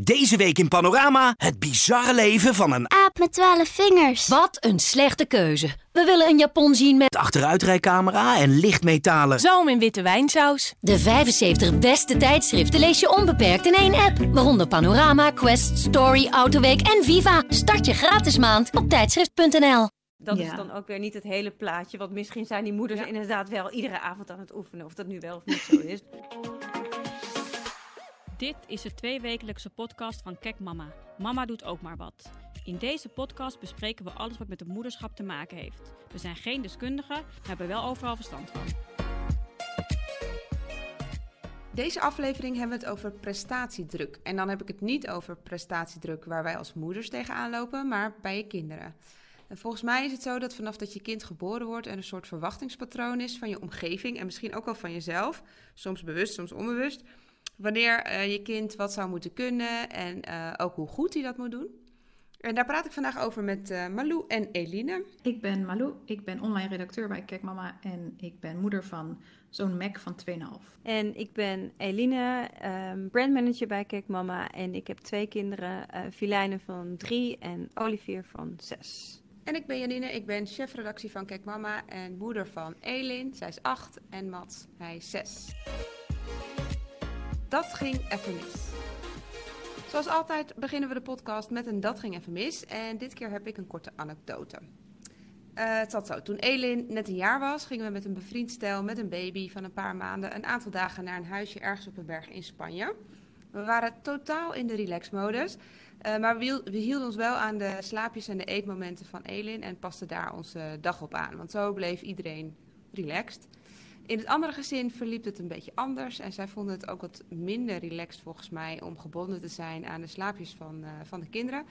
Deze week in Panorama het bizarre leven van een Aap met twaalf vingers. Wat een slechte keuze. We willen een Japon zien met achteruitrijcamera en lichtmetalen. Zoom in witte wijnsaus. de 75 beste tijdschriften lees je onbeperkt in één app. Waaronder Panorama, Quest, Story, Autoweek en Viva. Start je gratis maand op tijdschrift.nl. Dat Ja. is dan ook weer niet het hele plaatje. Want misschien zijn die moeders inderdaad wel iedere avond aan het oefenen. Of dat nu wel of niet zo is. Dit is de tweewekelijkse podcast van Kek Mama. Mama doet ook maar wat. In deze podcast bespreken we alles wat met het moederschap te maken heeft. We zijn geen deskundigen, maar hebben wel overal verstand van. Deze aflevering hebben we het over prestatiedruk. En dan heb ik het niet over prestatiedruk waar wij als moeders tegenaan lopen, maar bij je kinderen. En volgens mij is het zo dat vanaf dat je kind geboren wordt er een soort verwachtingspatroon is van je omgeving en misschien ook wel van jezelf, soms bewust, soms onbewust, wanneer eh, je kind wat zou moeten kunnen en eh, ook hoe goed hij dat moet doen. En daar praat ik vandaag over met eh, Malou en Eline. Ik ben Malou, ik ben online redacteur bij Kijk Mama en ik ben moeder van zo'n Mac van 2,5. En ik ben Eline, ehm, brandmanager bij Kijk Mama. En ik heb twee kinderen. eh Filijne van drie en Olivier van zes. En ik ben Janine, ik ben chefredactie van Kijk Mama en moeder van Elin. Zij is acht en Mats, hij is zes. Dat ging even mis. Zoals altijd beginnen we de podcast met een Dat ging even mis. En dit keer heb ik een korte anekdote. Eh, het zat zo. Toen Elin net een jaar was, gingen we met een bevriend stel met een baby van een paar maanden een aantal dagen naar een huisje ergens op een berg in Spanje. We waren totaal in de relaxmodus. Eh, maar we hielden ons wel aan de slaapjes en de eetmomenten van Elin en pasten daar onze dag op aan. Want zo bleef iedereen relaxed. In het andere gezin verliep het een beetje anders. En zij vonden het ook wat minder relaxed volgens mij om gebonden te zijn aan de slaapjes van, eh, van de kinderen.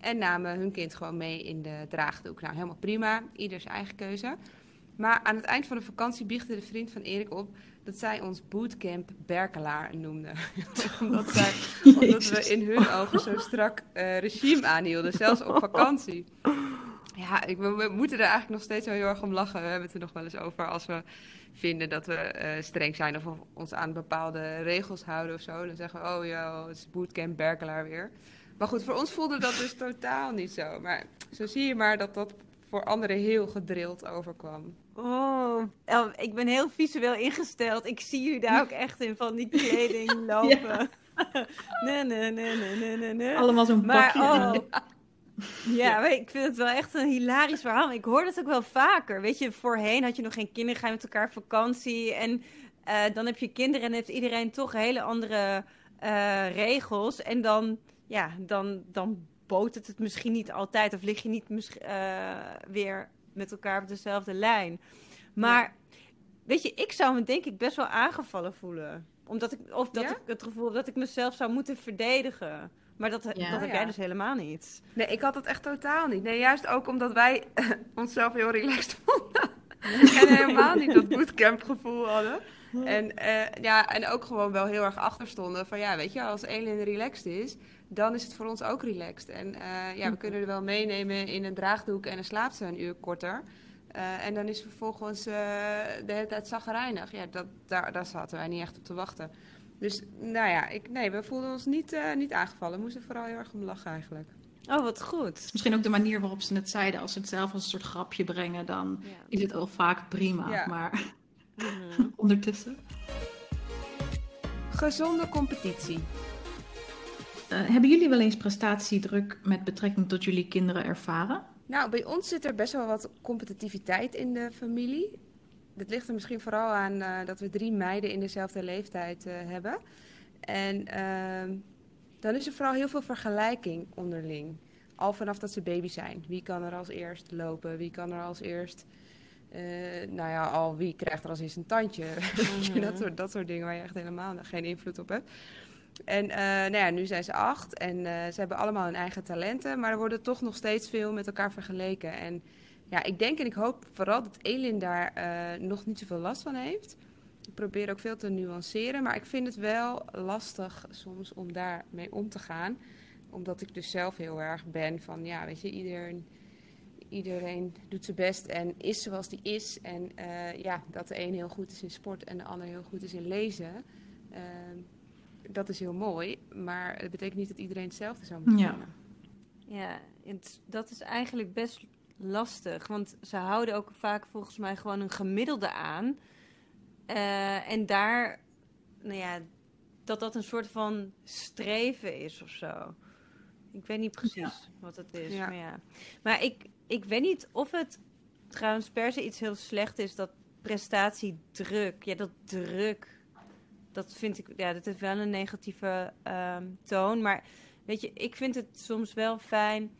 En namen hun kind gewoon mee in de draagdoek. Nou, helemaal prima. Ieder zijn eigen keuze. Maar aan het eind van de vakantie biechtte de vriend van Erik op dat zij ons bootcamp Berkelaar noemden. omdat, zij, omdat we in hun ogen zo strak eh, regime aanhielden, zelfs op vakantie. Ja, ik, we, we moeten er eigenlijk nog steeds wel heel erg om lachen. We hebben het er nog wel eens over als we vinden dat we eh, streng zijn of ons aan bepaalde regels houden of zo. Dan zeggen we, oh ja, het is bootcamp Berkelaar weer. Maar goed, voor ons voelde dat dus totaal niet zo. Maar zo zie je maar dat dat voor anderen heel gedrild overkwam. Oh, ik ben heel visueel ingesteld. Ik zie jullie daar ook echt in van die kleding lopen. nee, nee, nee, nee, nee, nee, nee. Allemaal zo'n Maar pakje oh, ja, maar ik vind het wel echt een hilarisch verhaal. Ik hoor dat ook wel vaker. Weet je, voorheen had je nog geen kinderen, ga je met elkaar op vakantie. En eh, dan heb je kinderen en heeft iedereen toch hele andere eh, regels. En dan, ja, dan, dan botert het misschien niet altijd. Of lig je niet eh, weer met elkaar op dezelfde lijn. Maar, weet je, ik zou me denk ik best wel aangevallen voelen. Omdat ik, of dat Ja? ik het gevoel heb dat ik mezelf zou moeten verdedigen. Maar dat, dat heb Ja. jij dus helemaal niet. Nee, ik had het echt totaal niet. Nee, juist ook omdat wij onszelf heel relaxed vonden. en helemaal niet dat bootcamp-gevoel hadden. En, eh, ja, en ook gewoon wel heel erg achter stonden van ja, weet je, als Elin relaxed is, dan is het voor ons ook relaxed. En eh, ja, we kunnen er wel meenemen in een draagdoek en dan slaapt ze een uur korter. Eh, en dan is vervolgens de hele tijd zagrijnig. Ja, dat, daar, daar zaten wij niet echt op te wachten. Dus nou ja, ik, nee, we voelden ons niet, eh, niet aangevallen. We moesten vooral heel erg om lachen eigenlijk. Oh, wat goed. Misschien ook de manier waarop ze het zeiden. Als ze het zelf als een soort grapje brengen, dan Ja. is het al vaak prima. Ja. Maar Mhm. ondertussen. Gezonde competitie. Eh, hebben jullie wel eens prestatiedruk met betrekking tot jullie kinderen ervaren? Nou, bij ons zit er best wel wat competitiviteit in de familie. Dat ligt er misschien vooral aan eh, dat we drie meiden in dezelfde leeftijd eh, hebben. En ehm, dan is er vooral heel veel vergelijking onderling. Al vanaf dat ze baby zijn. Wie kan er als eerst lopen? Wie kan er als eerst... eh, nou ja, al wie krijgt er als eerst een tandje? Je, dat, soort, dat soort dingen waar je echt helemaal geen invloed op hebt. En nou ja, nu zijn ze acht en ze hebben allemaal hun eigen talenten, maar er worden toch nog steeds veel met elkaar vergeleken. En ja, ik denk en ik hoop vooral dat Elin daar eh, nog niet zoveel last van heeft. Ik probeer ook veel te nuanceren, maar ik vind het wel lastig soms om daarmee om te gaan. Omdat ik dus zelf heel erg ben van, ja, weet je, iedereen, iedereen doet zijn best en is zoals die is. En eh, ja, dat de een heel goed is in sport en de ander heel goed is in lezen. Ehm, dat is heel mooi, maar het betekent niet dat iedereen hetzelfde zou moeten Ja. doen. Ja, het, dat is eigenlijk best lastig. Want ze houden ook vaak volgens mij gewoon een gemiddelde aan. Eh, en daar, nou ja, dat dat een soort van streven is of zo. Ik weet niet precies wat het is. Ja. Maar, ja. maar ik, ik weet niet of het trouwens per se iets heel slecht is, dat prestatiedruk. Ja, dat druk. Dat vind ik, ja, dat heeft wel een negatieve ehm, toon. Maar weet je, ik vind het soms wel fijn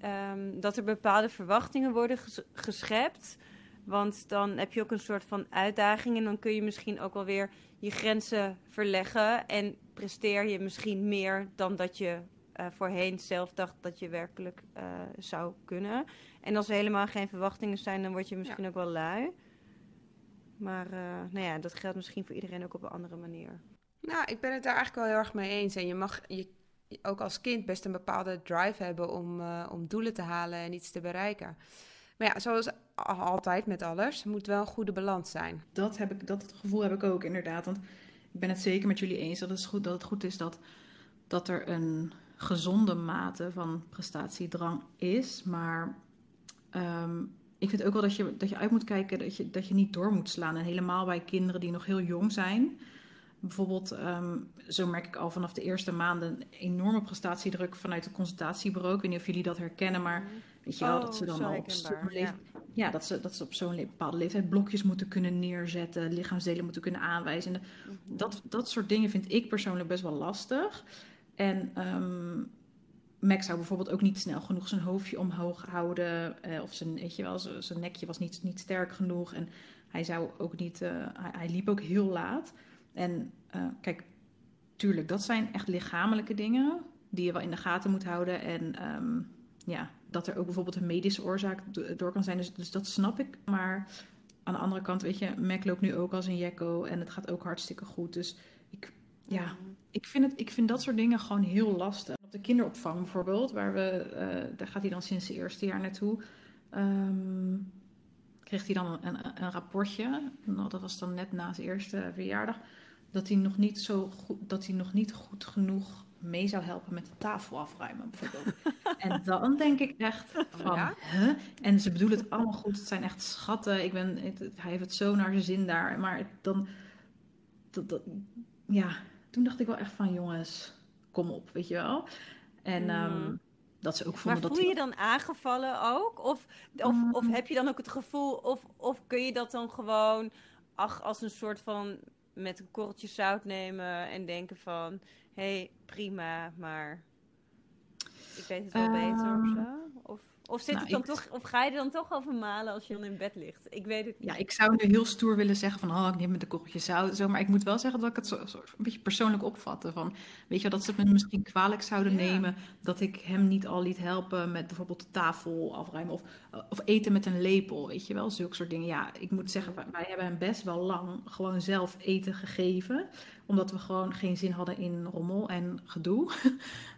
ehm, dat er bepaalde verwachtingen worden ges- geschept. Want dan heb je ook een soort van uitdaging en dan kun je misschien ook wel weer je grenzen verleggen. En presteer je misschien meer dan dat je eh, voorheen zelf dacht dat je werkelijk eh, zou kunnen. En als er helemaal geen verwachtingen zijn, dan word je misschien ook wel lui. Maar eh, nou ja, dat geldt misschien voor iedereen ook op een andere manier. Nou, ik ben het daar eigenlijk wel heel erg mee eens. En je mag je, ook als kind best een bepaalde drive hebben om, eh, om doelen te halen en iets te bereiken. Maar ja, zoals altijd met alles, moet wel een goede balans zijn. Dat, heb ik, dat gevoel heb ik ook inderdaad. Want ik ben het zeker met jullie eens dat het goed, dat het goed is dat, dat er een gezonde mate van prestatiedrang is. Maar ehm, ik vind ook wel dat je, dat je uit moet kijken dat je, dat je niet door moet slaan. En helemaal bij kinderen die nog heel jong zijn. Bijvoorbeeld, ehm, zo merk ik al vanaf de eerste maanden een enorme prestatiedruk vanuit het consultatiebureau. Ik weet niet of jullie dat herkennen, maar weet je wel, dat ze dan al op leeftijd ja, dat ze, dat ze op zo'n bepaalde leeftijd blokjes moeten kunnen neerzetten, lichaamsdelen moeten kunnen aanwijzen. En Mhm. dat, dat soort dingen vind ik persoonlijk best wel lastig. En ehm, Max zou bijvoorbeeld ook niet snel genoeg zijn hoofdje omhoog houden. eh, of zijn, weet je wel, zijn nekje was niet, niet sterk genoeg. En hij zou ook niet, eh, hij, hij liep ook heel laat. En eh, kijk, tuurlijk, dat zijn echt lichamelijke dingen die je wel in de gaten moet houden. En ehm, ja, dat er ook bijvoorbeeld een medische oorzaak do- door kan zijn. Dus, dus dat snap ik. Maar aan de andere kant, weet je, Mac loopt nu ook als een jekko en het gaat ook hartstikke goed. Dus ik, ja, ik vind, het, ik vind dat soort dingen gewoon heel lastig. Op de kinderopvang bijvoorbeeld, waar we, eh, daar gaat hij dan sinds het eerste jaar naartoe. ehm, kreeg hij dan een, een, een rapportje. Nou, dat was dan net na zijn eerste verjaardag. Dat hij nog niet zo goed, dat hij nog niet goed genoeg mee zou helpen met de tafel afruimen, bijvoorbeeld. en dan denk ik echt van, ja? huh? En ze bedoelen het allemaal goed. Het zijn echt schatten. Ik ben, het- hij heeft het zo naar zijn zin daar. Maar dan, dat, dat, ja, toen dacht ik wel echt van, jongens, kom op, weet je wel. En ehm, Mhm. dat ze ook Maar vonden dat voel hij- je dan aangevallen ook? Of, of, Mm. of heb je dan ook het gevoel, of, of kun je dat dan gewoon ach, als een soort van met een korreltje zout nemen en denken van, hé, hey, prima, maar ik weet het wel beter of Ehm, zo? Of, zit nou, het dan ik- toch, of ga je er dan toch over malen als je dan in bed ligt? Ik weet het niet. Ja, ik zou nu heel stoer willen zeggen van, oh, ik neem met een korreltje zout. Zo, maar ik moet wel zeggen dat ik het zo, zo- een beetje persoonlijk opvatte. Van, weet je dat ze het me misschien kwalijk zouden Ja. nemen dat ik hem niet al liet helpen met bijvoorbeeld de tafel afruimen of, of eten met een lepel, weet je wel, zulke soort dingen. Ja, ik moet zeggen, wij hebben hem best wel lang gewoon zelf eten gegeven, omdat we gewoon geen zin hadden in rommel en gedoe.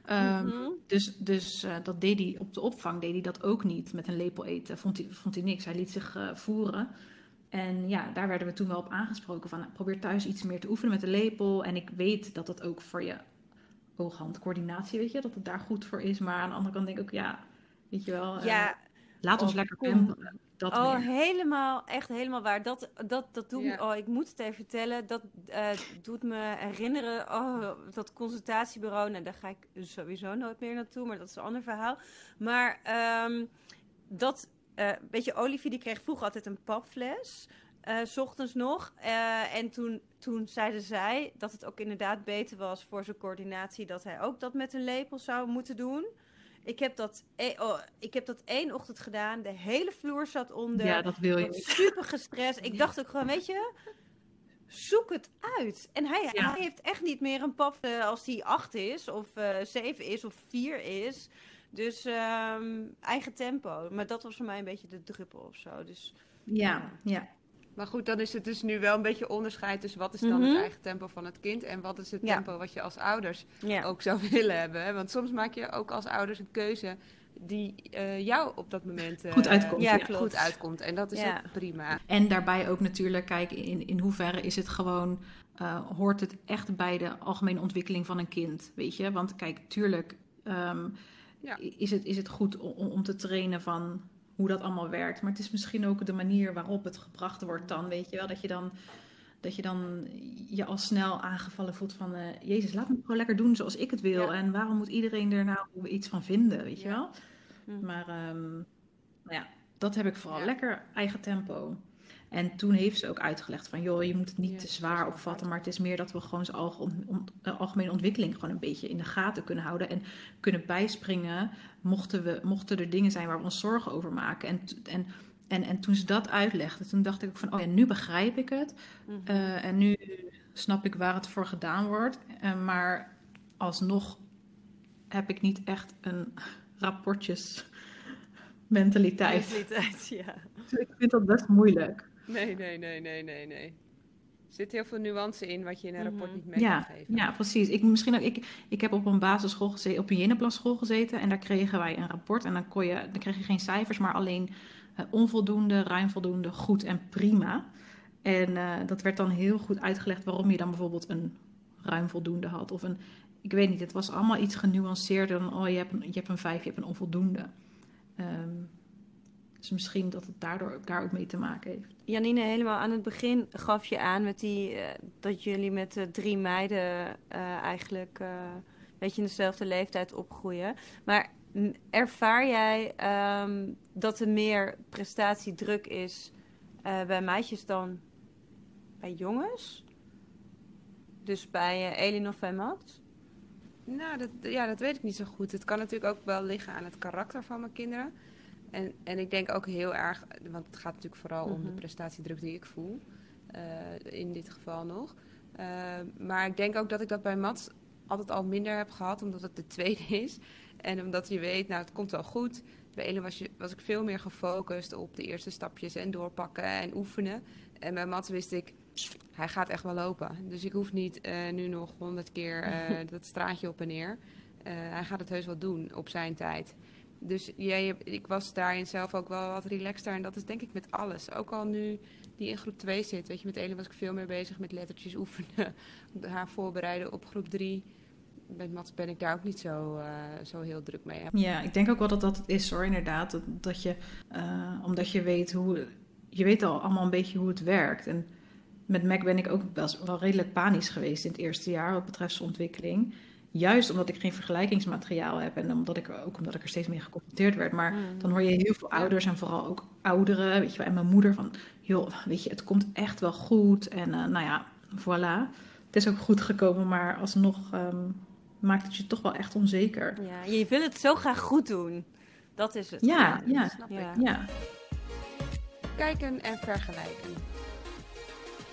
Ehm, Mhm. dus dus eh, dat deed hij op de opvang, deed hij dat ook niet met een lepel eten. Vond hij, vond hij niks. Hij liet zich eh, voeren. En ja, daar werden we toen wel op aangesproken van nou, probeer thuis iets meer te oefenen met de lepel. En ik weet dat dat ook voor je oog-hand-coördinatie, weet je, dat het daar goed voor is. Maar aan de andere kant denk ik ook, ja, weet je wel, eh, Ja, laat ons oh, lekker kom. pamperen. Dat oh, meer. helemaal, echt helemaal waar. Dat, dat, dat doet me, oh, ik moet het even vertellen. Dat eh, doet me herinneren, oh, dat consultatiebureau. Nou, daar ga ik sowieso nooit meer naartoe, maar dat is een ander verhaal. Maar ehm, dat, eh, weet je, Olivier die kreeg vroeger altijd een papfles. eh, s ochtends nog. Eh, en toen, toen zeiden zij dat het ook inderdaad beter was voor zijn coördinatie dat hij ook dat met een lepel zou moeten doen. Ik heb dat, e- oh, ik heb dat één ochtend gedaan. De hele vloer zat onder. Ja, dat wil je super gestrest. Ik dacht ook gewoon, weet je, zoek het uit. En hij, Ja. hij heeft echt niet meer een pap eh, als hij acht is, of eh, zeven is, of vier is. Dus ehm, eigen tempo. Maar dat was voor mij een beetje de druppel of zo. Dus Ja, ja. Maar goed, dan is het dus nu wel een beetje onderscheid tussen wat is dan Mhm. het eigen tempo van het kind en wat is het Ja. tempo wat je als ouders ja. ook zou willen hebben. Hè? Want soms maak je ook als ouders een keuze die eh, jou op dat moment eh, Goed uitkomt, ja, ja, klopt. goed uitkomt. En dat is Ja. ook prima. En daarbij ook natuurlijk kijken in, in hoeverre is het gewoon, eh, hoort het echt bij de algemene ontwikkeling van een kind, weet je? Want kijk, tuurlijk ehm, Ja. is, het, is het goed om, om te trainen van hoe dat allemaal werkt. Maar het is misschien ook de manier waarop het gebracht wordt dan, weet je wel? Dat je dan, dat je, dan je al snel aangevallen voelt van, eh, Jezus, laat me gewoon lekker doen zoals ik het wil. Ja. En waarom moet iedereen er nou iets van vinden, weet je wel? Hm. Maar ehm, nou ja, dat heb ik vooral Ja. lekker eigen tempo. En toen heeft ze ook uitgelegd van, joh, je moet het niet Ja, te zwaar opvatten, maar het is meer dat we gewoon zijn eh, algemene ontwikkeling gewoon een beetje in de gaten kunnen houden en kunnen bijspringen mochten, we, mochten er dingen zijn waar we ons zorgen over maken. En, en, en, en toen ze dat uitlegde, toen dacht ik ook van, oh ja, nu begrijp ik het. Mhm. Eh, en nu snap ik waar het voor gedaan wordt. Eh, maar alsnog heb ik niet echt een rapportjes mentaliteit. Mentaliteit, ja. Ik vind dat best moeilijk. Nee, nee, nee, nee, nee, nee. Er zit heel veel nuance in wat je in een rapport Mhm. niet mee Ja, kan geven. ja, precies. Ik, misschien ook, ik, ik heb op een basisschool gezeten, op een Jenneplanschool gezeten. En daar kregen wij een rapport. En dan, kon je, dan kreeg je geen cijfers, maar alleen eh, onvoldoende, ruim voldoende, goed en prima. En eh, dat werd dan heel goed uitgelegd waarom je dan bijvoorbeeld een ruim voldoende had. Of een, ik weet niet, het was allemaal iets genuanceerder dan, oh je hebt een, je hebt een vijf, je hebt een onvoldoende. Ehm, dus misschien dat het daardoor ook, daar ook mee te maken heeft. Janine, helemaal aan het begin gaf je aan met die, eh, dat jullie met de drie meiden eh, eigenlijk eh, een beetje in dezelfde leeftijd opgroeien. Maar ervaar jij ehm, dat er meer prestatiedruk is eh, bij meisjes dan bij jongens? Dus bij eh, Elin of bij Max? Nou, dat, ja, dat weet ik niet zo goed. Het kan natuurlijk ook wel liggen aan het karakter van mijn kinderen. En, en ik denk ook heel erg, want het gaat natuurlijk vooral om de Mhm. prestatiedruk die ik voel. eh, in dit geval nog. Eh, maar ik denk ook dat ik dat bij Mats altijd al minder heb gehad, omdat het de tweede is. En omdat je weet, nou, het komt wel goed. Bij Ellen was, je, was ik veel meer gefocust op de eerste stapjes en doorpakken en oefenen. En bij Mats wist ik, hij gaat echt wel lopen. Dus ik hoef niet eh, nu nog honderd keer dat straatje op en neer. Hij gaat het heus wel doen op zijn tijd. Dus jij, ik was daarin zelf ook wel wat relaxter. En dat is denk ik met alles. Ook al nu die in groep 2 zit. Weet je, met Ellen was ik veel meer bezig met lettertjes oefenen. Haar voorbereiden op groep 3. Met Mats ben ik daar ook niet zo, eh, zo heel druk mee. Ja, ik denk ook wel dat dat het is hoor, inderdaad. Dat, dat je, eh, omdat je weet hoe, je weet al allemaal een beetje hoe het werkt. En met Mac ben ik ook wel, wel redelijk panisch geweest in het eerste jaar wat betreft zijn ontwikkeling. Juist omdat ik geen vergelijkingsmateriaal heb en omdat ik, ook omdat ik er steeds mee geconfronteerd werd. Maar dan hoor je heel veel ouders en vooral ook ouderen, weet je wel, en mijn moeder van, joh, weet je, het komt echt wel goed. En eh, nou ja, voilà. Het is ook goed gekomen, maar alsnog ehm, maakt het je toch wel echt onzeker. Ja, je wil het zo graag goed doen. Dat is het. Ja, gewoon. ja, snap Ja. ik. ja. Kijken en vergelijken.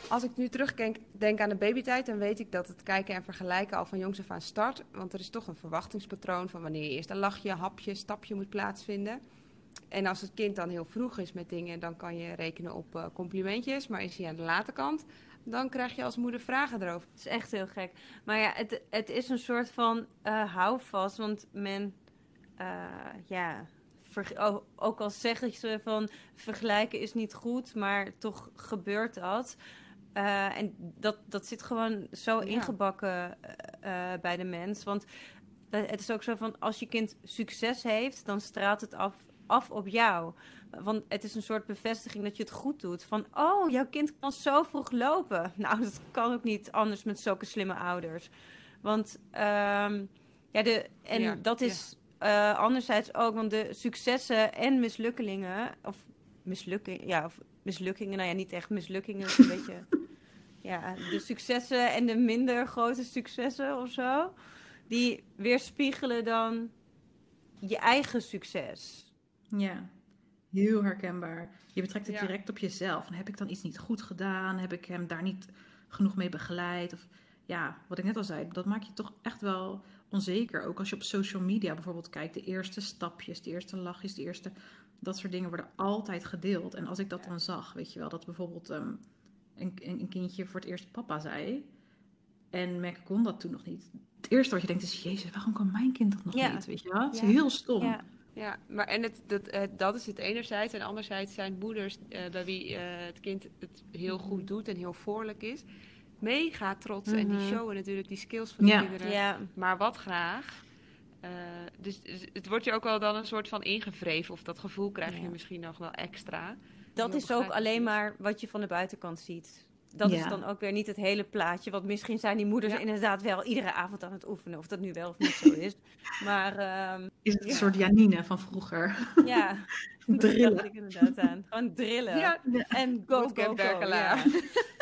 Als ik nu terugdenk denk aan de babytijd, dan weet ik dat het kijken en vergelijken al van jongs af aan start. Want er is toch een verwachtingspatroon van wanneer je eerst een lachje, hapje, stapje moet plaatsvinden. En als het kind dan heel vroeg is met dingen, dan kan je rekenen op eh, complimentjes. Maar is hij aan de late kant, dan krijg je als moeder vragen erover. Het is echt heel gek. Maar ja, het, het is een soort van eh houvast. Want men, eh, ja, ook al zeggen ze van vergelijken is niet goed, maar toch gebeurt dat. Eh, en dat, dat zit gewoon zo Ja. ingebakken eh, eh, bij de mens. Want het is ook zo van als je kind succes heeft, dan straalt het af, af op jou. Want het is een soort bevestiging dat je het goed doet. Van, oh, jouw kind kan zo vroeg lopen. Nou, dat kan ook niet anders met zulke slimme ouders. Want, ehm, ja, de, en Ja, dat is anderzijds ook, want de successen en mislukkingen, of mislukkingen, ja, of mislukkingen, nou ja, niet echt mislukkingen, een beetje, ja, de successen en de minder grote successen of zo, die weerspiegelen dan je eigen succes. Ja, heel herkenbaar. Je betrekt het Ja. direct op jezelf. En heb ik dan iets niet goed gedaan? Heb ik hem daar niet genoeg mee begeleid? Of ja, wat ik net al zei, dat maakt je toch echt wel onzeker. Ook als je op social media bijvoorbeeld kijkt, de eerste stapjes, de eerste lachjes, de eerste... Dat soort dingen worden altijd gedeeld. En als ik dat dan zag, weet je wel, dat bijvoorbeeld ehm, een, een kindje voor het eerst papa zei... En Mac kon dat toen nog niet. Het eerste wat je denkt is, jezus, waarom kan mijn kind dat nog Ja. niet? Weet je wel? Het is Ja. heel stom. Ja. Ja, maar en het, dat, eh, dat is het enerzijds. En anderzijds zijn moeders eh, bij wie eh, het kind het heel goed doet en heel voorlijk is, mega trots. En die Mhm. showen natuurlijk die skills van de Ja. kinderen. Ja, Maar wat graag. Eh, dus, dus het wordt je ook wel dan een soort van ingevreven. Of dat gevoel krijg je misschien nog wel extra. Dat is ook alleen is. maar wat je van de buitenkant ziet. Dat is dan ook weer niet het hele plaatje. Want misschien zijn die moeders Ja. inderdaad wel iedere avond aan het oefenen. Of dat nu wel of niet zo is. Maar ehm, Is het een Ja. soort Janine van vroeger? ja, Drillen. dacht ik inderdaad aan. Gewoon drillen. Ja, En go, go, go.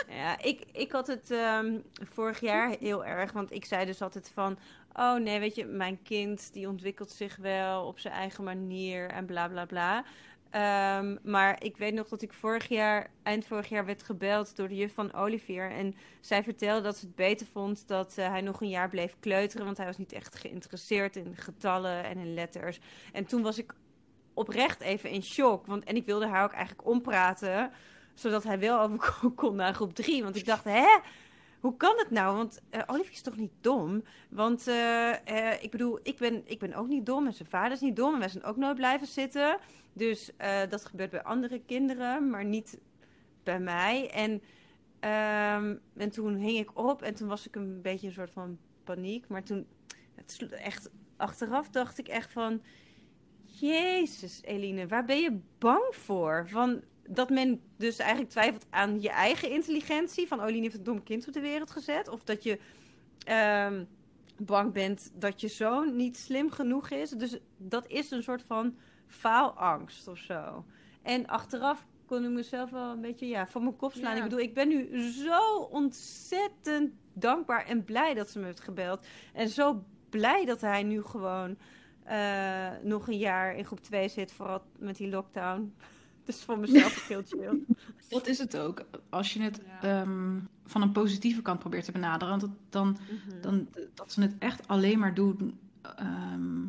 Ja ik, ik had het ehm, vorig jaar heel erg. Want ik zei dus altijd van... Oh nee, weet je, mijn kind die ontwikkelt zich wel op zijn eigen manier en bla bla bla. Ehm, maar ik weet nog dat ik vorig jaar, eind vorig jaar werd gebeld door de juf van Olivier. En zij vertelde dat ze het beter vond dat eh, hij nog een jaar bleef kleuteren. Want hij was niet echt geïnteresseerd in getallen en in letters. En toen was ik oprecht even in shock. Want, en ik wilde haar ook eigenlijk ompraten, zodat hij wel over kon- naar groep 3. Want ik dacht, hè? Hoe kan het nou? Want eh Olivier is toch niet dom? Want eh, eh, ik bedoel, ik ben, ik ben ook niet dom en zijn vader is niet dom. En wij zijn ook nooit blijven zitten. Dus dat gebeurt bij andere kinderen, maar niet bij mij. En, ehm, en toen hing ik op en toen was ik een beetje een soort van paniek. Maar toen, het echt, achteraf dacht ik echt van... Jezus, Eline, waar ben je bang voor? Van, dat men dus eigenlijk twijfelt aan je eigen intelligentie. Van, oh, heeft een dom kind op de wereld gezet. Of dat je ehm, bang bent dat je zoon niet slim genoeg is. Dus dat is een soort van faalangst of zo. En achteraf kon ik mezelf wel een beetje ja, voor mijn kop slaan. Ja. Ik bedoel, ik ben nu zo ontzettend dankbaar en blij dat ze me heeft gebeld. En zo blij dat hij nu gewoon eh, nog een jaar in groep 2 zit, vooral met die lockdown. Dus voor mezelf heel chill. Dat is het ook. Als je het Ja. ehm, van een positieve kant probeert te benaderen, want dan, Mhm. dan dat ze het echt alleen maar doen ehm,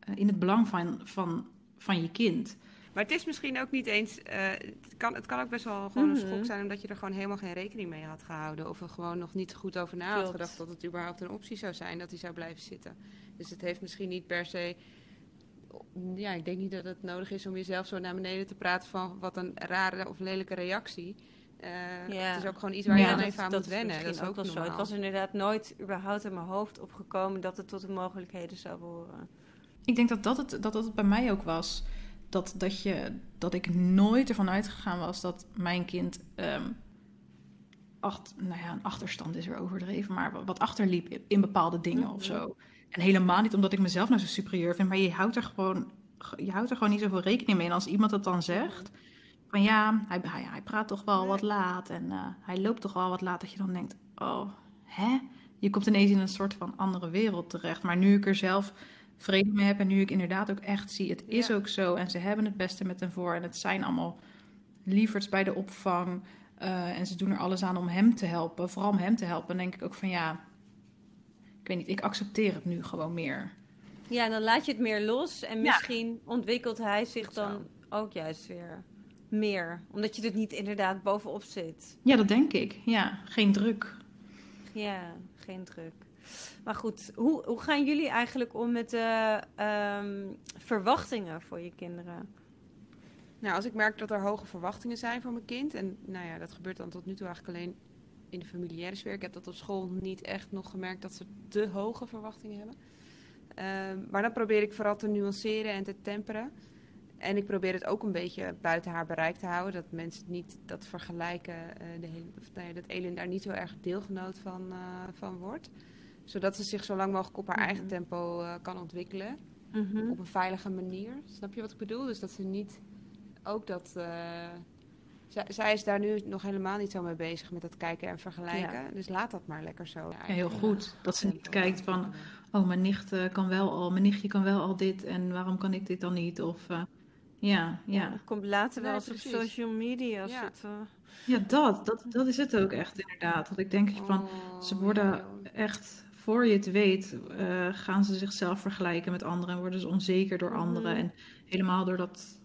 eh, in het belang van, van, van je kind. Maar het is misschien ook niet eens. eh, het, kan, het kan ook best wel gewoon een Mhm. schok zijn omdat je er gewoon helemaal geen rekening mee had gehouden. Of er gewoon nog niet goed over na had gedacht dat het überhaupt een optie zou zijn dat hij zou blijven zitten. Dus het heeft misschien niet per se. Ja, ik denk niet dat het nodig is om jezelf zo naar beneden te praten van wat een rare of lelijke reactie. Eh, Ja. Het is ook gewoon iets waar Ja, je aan dat- even aan dat moet wennen. misschien Dat is ook wel zo. Het was inderdaad nooit überhaupt in mijn hoofd opgekomen dat het tot de mogelijkheden zou behoren. Ik denk dat dat het, dat dat het bij mij ook was. Dat, dat, je, dat ik nooit ervan uitgegaan was dat mijn kind ehm, acht, nou ja, een achterstand is weer overdreven, maar wat achterliep in- in bepaalde dingen of zo. En helemaal niet omdat ik mezelf nou zo superieur vind, maar je houdt er gewoon, je houdt er gewoon niet zoveel rekening mee. En als iemand het dan zegt, van ja, hij, hij, hij praat toch wel wat laat en eh, hij loopt toch wel wat laat, dat je dan denkt, oh, hè? Je komt ineens in een soort van andere wereld terecht. Maar nu ik er zelf vrede mee heb en nu ik inderdaad ook echt zie, het is Ja. ook zo en ze hebben het beste met hem voor en het zijn allemaal lieverds bij de opvang eh, en ze doen er alles aan om hem te helpen, vooral om hem te helpen, dan denk ik ook van ja, ik weet niet, ik accepteer het nu gewoon meer. Ja, dan laat je het meer los en Ja. misschien ontwikkelt hij zich dan ook juist weer meer. Omdat je er niet inderdaad bovenop zit. Ja, dat denk ik. Ja, geen druk. Ja, geen druk. Maar goed, hoe, hoe gaan jullie eigenlijk om met de ehm, verwachtingen voor je kinderen? Nou, als ik merk dat er hoge verwachtingen zijn voor mijn kind. En nou ja, dat gebeurt dan tot nu toe eigenlijk alleen in de familiaire sfeer. Ik heb dat op school niet echt nog gemerkt dat ze te hoge verwachtingen hebben. Ehm, maar dan probeer ik vooral te nuanceren en te temperen. En ik probeer het ook een beetje buiten haar bereik te houden. Dat mensen niet dat vergelijken. eh, de hele, of, nou ja, dat Elin daar niet zo erg deelgenoot van, eh, van wordt. Zodat ze zich zo lang mogelijk op haar eigen Mhm. tempo eh, kan ontwikkelen Mhm. op een veilige manier. Snap je wat ik bedoel? Dus dat ze niet ook dat. Zij, zij is daar nu nog helemaal niet zo mee bezig met dat kijken en vergelijken. Dus laat dat maar lekker zo. Ja, heel goed. Dat ze niet kijkt van, oh, mijn nicht eh, kan wel al, mijn nichtje kan wel al dit en waarom kan ik dit dan niet? Of eh, ja, ja. dat komt later wel eens op social media. Als Ja. het, eh, Ja, dat, dat, dat is het ook echt inderdaad. Dat ik denk van, Oh, ze worden echt, voor je het weet, eh, gaan ze zichzelf vergelijken met anderen en worden ze onzeker door anderen. Mhm. En helemaal door dat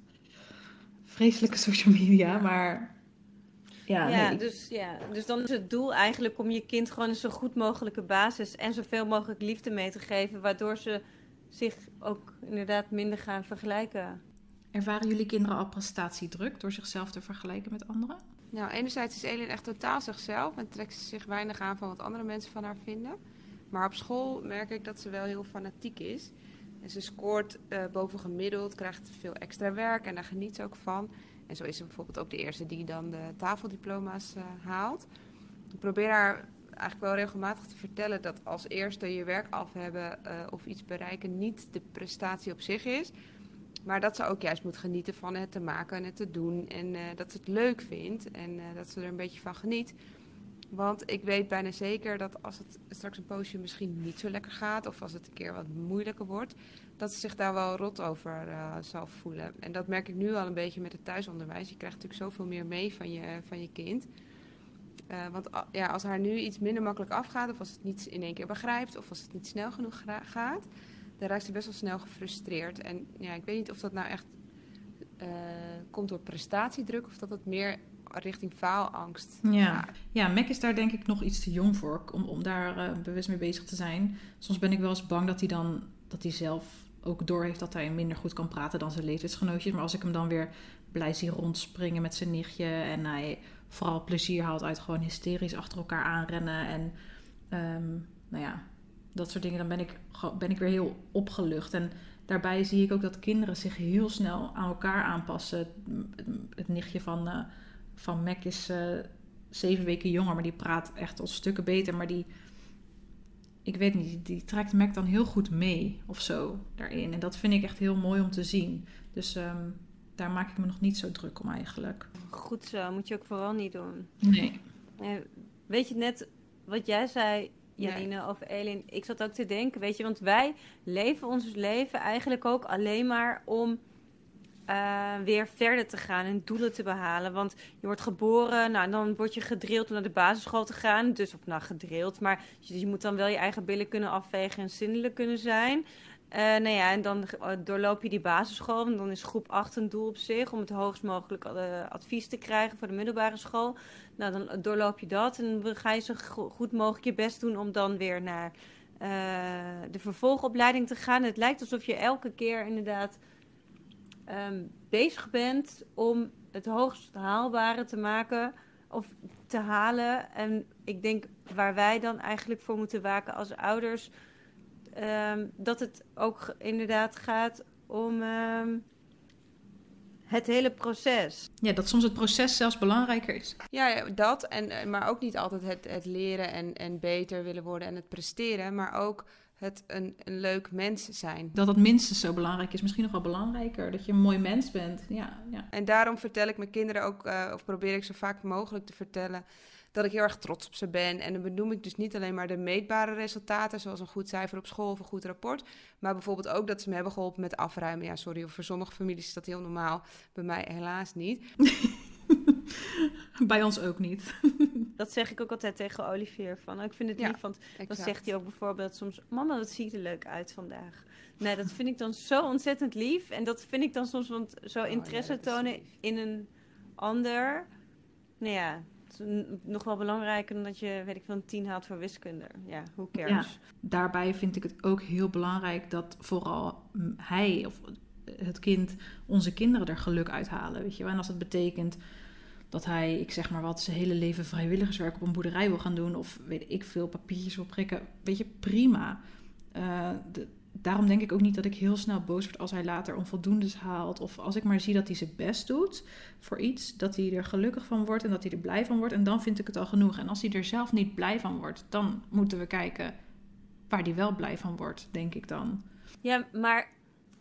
vreselijke social media, maar ja, Ja, nee, dus, ja, dus dan is het doel eigenlijk om je kind gewoon een zo goed mogelijke basis en zoveel mogelijk liefde mee te geven, waardoor ze zich ook inderdaad minder gaan vergelijken. Ervaren jullie kinderen al prestatiedruk door zichzelf te vergelijken met anderen? Nou, enerzijds is Elin echt totaal zichzelf en trekt ze zich weinig aan van wat andere mensen van haar vinden. Maar op school merk ik dat ze wel heel fanatiek is. En ze scoort uh, boven gemiddeld, krijgt veel extra werk en daar geniet ze ook van. En zo is ze bijvoorbeeld ook de eerste die dan de tafeldiploma's uh, haalt. Ik probeer haar eigenlijk wel regelmatig te vertellen dat als eerste je werk af hebben uh, of iets bereiken niet de prestatie op zich is. Maar dat ze ook juist moet genieten van het te maken en het te doen. En dat ze het leuk vindt en dat ze er een beetje van geniet. Want ik weet bijna zeker dat als het straks een poosje misschien niet zo lekker gaat... of als het een keer wat moeilijker wordt... dat ze zich daar wel rot over uh, zal voelen. En dat merk ik nu al een beetje met het thuisonderwijs. Je krijgt natuurlijk zoveel meer mee van je, van je kind... Uh, want ja, als haar nu iets minder makkelijk afgaat, of als het niet in één keer begrijpt, of als het niet snel genoeg gaat, dan raakt ze best wel snel gefrustreerd. En ja, ik weet niet of dat nou echt uh, komt door prestatiedruk, of dat het meer richting faalangst ja. Ja, Mac is daar denk ik nog iets te jong voor om, om daar uh, bewust mee bezig te zijn. Soms ben ik wel eens bang dat hij dan dat hij zelf ook doorheeft dat hij minder goed kan praten dan zijn leeftijdsgenootjes. Maar als ik hem dan weer blij zie rondspringen met zijn nichtje en hij vooral plezier haalt uit gewoon hysterisch achter elkaar aanrennen en um, nou ja, dat soort dingen, dan ben ik, ben ik weer heel opgelucht. En daarbij zie ik ook dat kinderen zich heel snel aan elkaar aanpassen. Het, het nichtje van, uh, van Mac is uh, zeven weken jonger, maar die praat echt al stukken beter. Maar die, ik weet niet, die, trekt Mac dan heel goed mee of zo daarin. En dat vind ik echt heel mooi om te zien. Dus um, daar maak ik me nog niet zo druk om eigenlijk. Goed zo, moet je ook vooral niet doen. Nee. Weet je net wat jij zei, Janine, nee. over Elin? Ik zat ook te denken, weet je, want wij leven ons leven eigenlijk ook alleen maar om uh, weer verder te gaan en doelen te behalen. Want je wordt geboren, nou, dan word je gedrild om naar de basisschool te gaan. Dus, of nou, gedrild, maar je, je moet dan wel je eigen billen kunnen afvegen en zindelijk kunnen zijn. Uh, nou ja, en dan doorloop je die basisschool. En dan is groep 8 een doel op zich om het hoogst mogelijk advies te krijgen voor de middelbare school. Nou, dan doorloop je dat en dan ga je zo goed mogelijk je best doen om dan weer naar de vervolgopleiding te gaan. Het lijkt alsof je elke keer inderdaad um, bezig bent om het hoogst haalbare te maken of te halen. En ik denk waar wij dan eigenlijk voor moeten waken als ouders um, dat het ook inderdaad gaat om um, het hele proces. Ja, dat soms het proces zelfs belangrijker is. Ja, dat. En, maar ook niet altijd het, het leren en, en beter willen worden en het presteren. Maar ook het een, een leuk mens zijn. Dat het minstens zo belangrijk is. Misschien nog wel belangrijker. Dat je een mooi mens bent. Ja, ja. En daarom vertel ik mijn kinderen ook, uh, of probeer ik zo vaak mogelijk te vertellen dat ik heel erg trots op ze ben. En dan benoem ik dus niet alleen maar de meetbare resultaten, zoals een goed cijfer op school of een goed rapport, maar bijvoorbeeld ook dat ze me hebben geholpen met afruimen. Ja, sorry, voor sommige families is dat heel normaal, bij mij helaas niet. bij ons ook niet. dat zeg ik ook altijd tegen Olivier. Van, ik vind het lief, ja, want dan exact. zegt hij ook bijvoorbeeld soms... Mama, wat ziet er leuk uit vandaag. Nee, dat vind ik dan zo ontzettend lief. En dat vind ik dan soms, want zo interesse oh, ja, tonen in een ander... Nou ja, nog wel belangrijker dan dat je, weet ik veel, een tien haalt voor wiskunde. Ja, who cares? Ja, daarbij vind ik het ook heel belangrijk dat vooral hij of het kind, onze kinderen er geluk uithalen. Weet je wel? En als dat betekent dat hij, ik zeg maar wat, zijn hele leven vrijwilligerswerk op een boerderij wil gaan doen. Of weet ik veel, papiertjes wil prikken. Weet je, prima. De, daarom denk ik ook niet dat ik heel snel boos word als hij later onvoldoendes haalt. Of als ik maar zie dat hij zijn best doet voor iets, dat hij er gelukkig van wordt en dat hij er blij van wordt. En dan vind ik het al genoeg. En als hij er zelf niet blij van wordt, dan moeten we kijken waar hij wel blij van wordt, denk ik dan. Ja, maar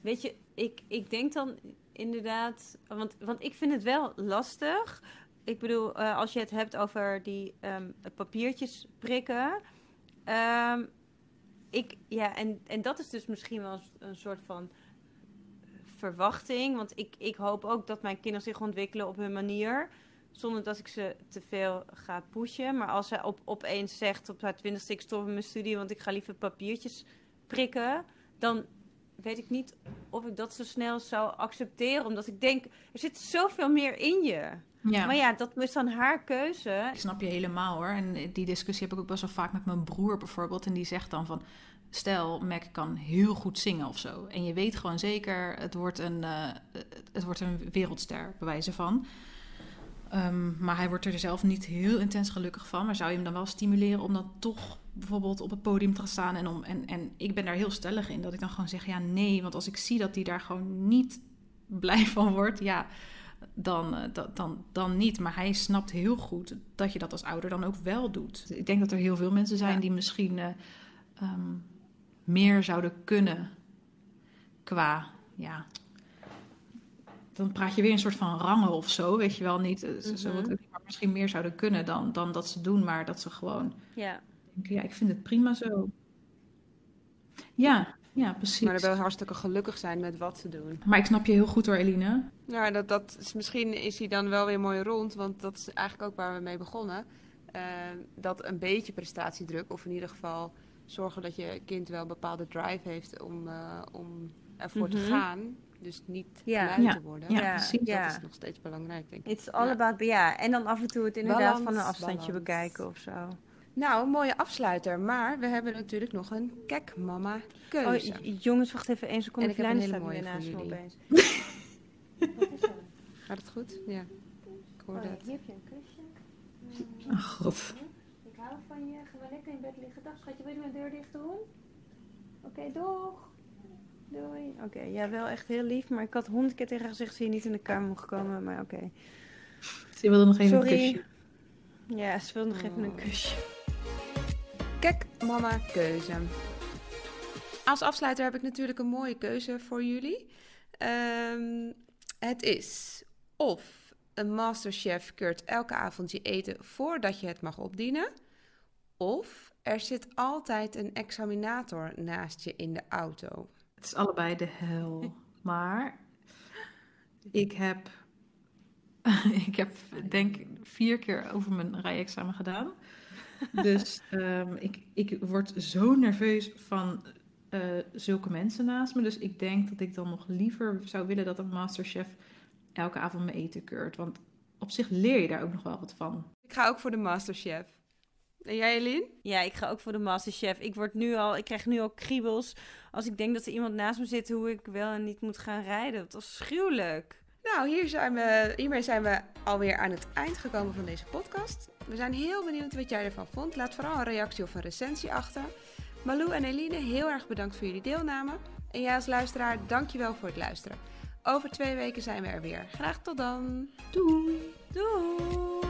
weet je, ik, ik denk dan inderdaad, want, want ik vind het wel lastig. Ik bedoel, uh, als je het hebt over die um, papiertjes prikken. Um, ik, ja, en, en dat is dus misschien wel een soort van verwachting. Want ik, ik hoop ook dat mijn kinderen zich ontwikkelen op hun manier. Zonder dat ik ze te veel ga pushen. Maar als zij op, opeens zegt op haar twintigste ik stop in mijn studie... want ik ga liever papiertjes prikken... dan weet ik niet of ik dat zo snel zou accepteren. Omdat ik denk, er zit zoveel meer in je. Ja. Maar ja, dat is dan haar keuze. Ik snap je helemaal hoor. En die discussie heb ik ook best wel vaak met mijn broer bijvoorbeeld. En die zegt dan van, stel, Mac kan heel goed zingen of zo. En je weet gewoon zeker, het wordt een, eh, het wordt een wereldster, bij wijze van. Ehm, maar hij wordt er zelf niet heel intens gelukkig van. Maar zou je hem dan wel stimuleren om dan toch bijvoorbeeld op het podium te gaan staan? En, om, en, en ik ben daar heel stellig in, dat ik dan gewoon zeg, ja nee. Want als ik zie dat hij daar gewoon niet blij van wordt, ja, dan, eh, dan, dan, dan niet. Maar hij snapt heel goed dat je dat als ouder dan ook wel doet. Ik denk dat er heel veel mensen zijn Ja. die misschien eh, ehm, meer zouden kunnen qua, ja... Dan praat je weer een soort van rangen of zo, weet je wel niet. eh, Zo, zo Mhm. misschien meer zouden kunnen dan, dan dat ze doen, maar dat ze gewoon Ja. denken, ja, ik vind het prima zo. Ja, ja, precies. Maar dan wel hartstikke gelukkig zijn met wat ze doen. Maar ik snap je heel goed hoor, Eline. Ja, dat, dat is, misschien is hij dan wel weer mooi rond, want dat is eigenlijk ook waar we mee begonnen. Eh, dat een beetje prestatiedruk, of in ieder geval zorgen dat je kind wel een bepaalde drive heeft om, eh, om ervoor te Mhm. gaan. Dus niet Ja. lui te worden. Ja, Ja, precies. ja. Dat is nog steeds belangrijk, denk ik. It's all Ja. about, ja. En dan af en toe het inderdaad Balans, van een afstandje balans. bekijken of zo. Nou, mooie afsluiter. Maar we hebben natuurlijk nog een kek mama Oh, keuze. j- jongens, wacht even één seconde. En ik heb een hele mooie naast me jullie. opeens. Gaat het goed? Ja. Ik hoor Oh, dat. hier heb je een kusje. Oh god. Ik hou van je. Ga maar lekker in bed liggen. Dag schatje, wil je mijn deur dicht doen? Oké, doeg. Doei. Oké, ja, wel echt heel lief. Maar ik had honderd keer tegen haar gezegd dat je niet in de kamer mocht komen. Maar oké. Ze wilde nog even een Sorry. kusje. Ja, ze wil nog even een Oh. kusje. Kijk, mama, keuze. Als afsluiter heb ik natuurlijk een mooie keuze voor jullie. Ehm, het is of een masterchef keurt elke avond je eten voordat je het mag opdienen. Of er zit altijd een examinator naast je in de auto. Het is allebei de hel. Maar ik heb, ik heb denk vier keer over mijn rijexamen gedaan. Dus ehm, ik, ik word zo nerveus van eh, zulke mensen naast me. Dus ik denk dat ik dan nog liever zou willen dat een masterchef elke avond mijn eten keurt. Want op zich leer je daar ook nog wel wat van. Ik ga ook voor de masterchef. En jij, Eline? Ja, ik ga ook voor de Masterchef. Ik word nu al, ik krijg nu al kriebels als ik denk dat er iemand naast me zit hoe ik wel en niet moet gaan rijden. Dat is gruwelijk. Nou, hier zijn we, hiermee zijn we alweer aan het eind gekomen van deze podcast. We zijn heel benieuwd wat jij ervan vond. Laat vooral een reactie of een recensie achter. Malou en Eline, heel erg bedankt voor jullie deelname. En jij als luisteraar, dankjewel voor het luisteren. Over twee weken zijn we er weer. Graag tot dan. Doei! Doeg!